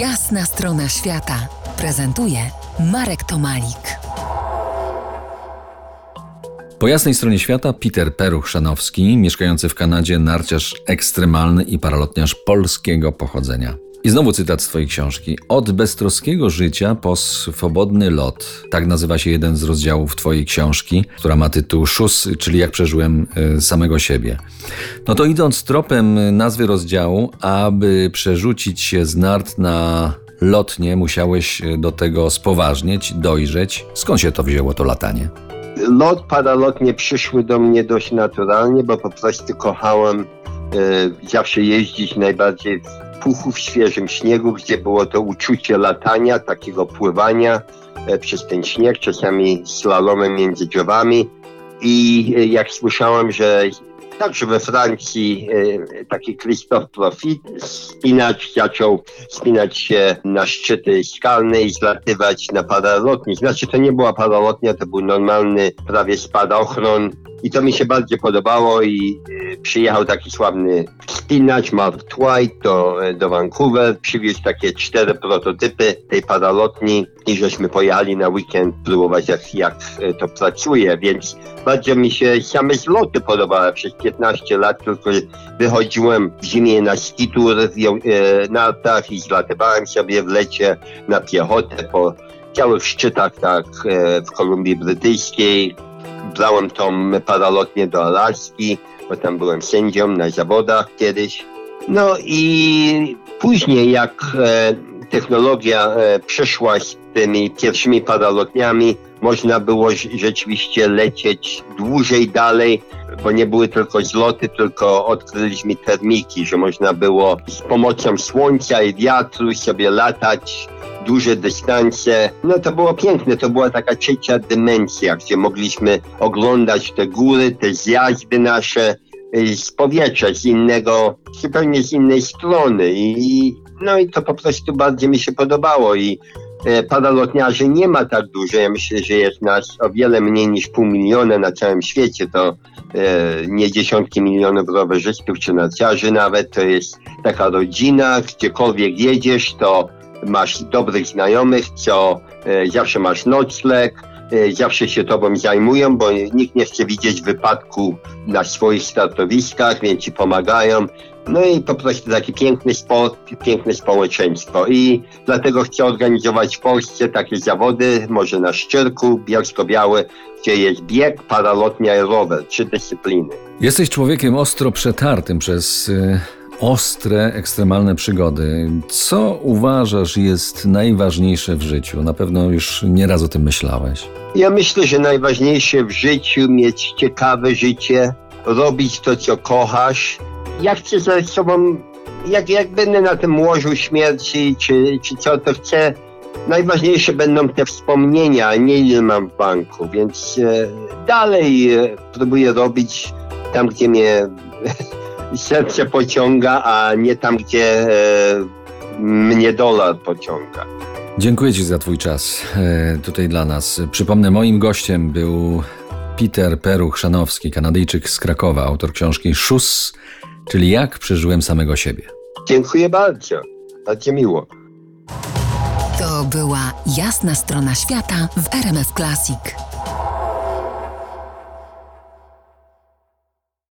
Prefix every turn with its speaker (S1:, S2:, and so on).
S1: Jasna strona świata prezentuje Marek Tomalik.
S2: Po jasnej stronie świata Peter Peruch-Szanowski, mieszkający w Kanadzie, narciarz ekstremalny i paralotniarz polskiego pochodzenia. I znowu cytat z Twojej książki. Od beztroskiego życia po swobodny lot. Tak nazywa się jeden z rozdziałów Twojej książki, która ma tytuł Szus, czyli jak przeżyłem y, samego siebie. No to idąc tropem nazwy rozdziału, aby przerzucić się z nart na lotnie, musiałeś do tego spoważnieć, dojrzeć. Skąd się to wzięło, to latanie?
S3: Lot, paralotnie przyszły do mnie dość naturalnie, bo po prostu kochałem e, zawsze jeździć najbardziej puchu, w świeżym śniegu, gdzie było to uczucie latania, takiego pływania e, przez ten śnieg, czasami slalomem między drzewami. I e, jak słyszałem, że Także we Francji e, taki Christophe Profit spinać, zaczął spinać się na szczyty skalne i zlatywać na paralotni. Znaczy to nie była paralotnia, to był normalny prawie spadochron i to mi się bardzo podobało i e, przyjechał taki sławny spinacz Mark Twight do, do Vancouver, przywiózł takie cztery prototypy tej paralotni i żeśmy pojechali na weekend próbować jak, jak e, to pracuje, więc bardzo mi się same zloty podobały. Przez 15 lat tylko wychodziłem w zimie na skitur w e, nartach i zlatywałem sobie w lecie na piechotę po całych szczytach, tak e, w Kolumbii Brytyjskiej. Brałem tą paralotnię do Alaski, bo tam byłem sędzią na zawodach kiedyś. No i później jak e, technologia e, przeszła z tymi pierwszymi paralotniami, można było rzeczywiście lecieć dłużej dalej, bo nie były tylko zloty, tylko odkryliśmy termiki, że można było z pomocą słońca i wiatru sobie latać duże dystanse. No to było piękne, to była taka trzecia dymensja, gdzie mogliśmy oglądać te góry, te zjazdy nasze y, z powietrza, z innego, zupełnie z innej strony i no i to po prostu bardzo mi się podobało i e, paralotniarzy nie ma tak dużo. Ja myślę, że jest nas o wiele mniej niż pół miliona na całym świecie. To e, nie dziesiątki milionów rowerzystów czy narciarzy nawet. To jest taka rodzina, gdziekolwiek jedziesz, to masz dobrych znajomych, co e, zawsze masz nocleg, e, zawsze się tobą zajmują, bo nikt nie chce widzieć wypadku na swoich startowiskach, więc ci pomagają. No i po prostu taki piękny sport, piękne społeczeństwo. I dlatego chcę organizować w Polsce takie zawody, może na Szczyrku, Bielsko-Białe, gdzie jest bieg, paralotnia i rower, trzy dyscypliny.
S2: Jesteś człowiekiem ostro przetartym przez y, ostre, ekstremalne przygody. Co uważasz jest najważniejsze w życiu? Na pewno już nieraz o tym myślałeś.
S3: Ja myślę, że najważniejsze w życiu mieć ciekawe życie, robić to, co kochasz. Ja chcę ze sobą, jak, jak będę na tym łożu śmierci, czy, czy co, to chcę. Najważniejsze będą te wspomnienia, nie ile mam w banku, więc e, dalej e, próbuję robić tam, gdzie mnie serce pociąga, a nie tam, gdzie e, mnie dolar pociąga.
S2: Dziękuję Ci za Twój czas e, tutaj dla nas. Przypomnę, moim gościem był Peter Peruch-Szanowski, Kanadyjczyk z Krakowa, autor książki Szus, czyli Jak przeżyłem samego siebie.
S3: Dziękuję bardzo. Bardzo miło.
S1: To była jasna strona świata w RMF Classic.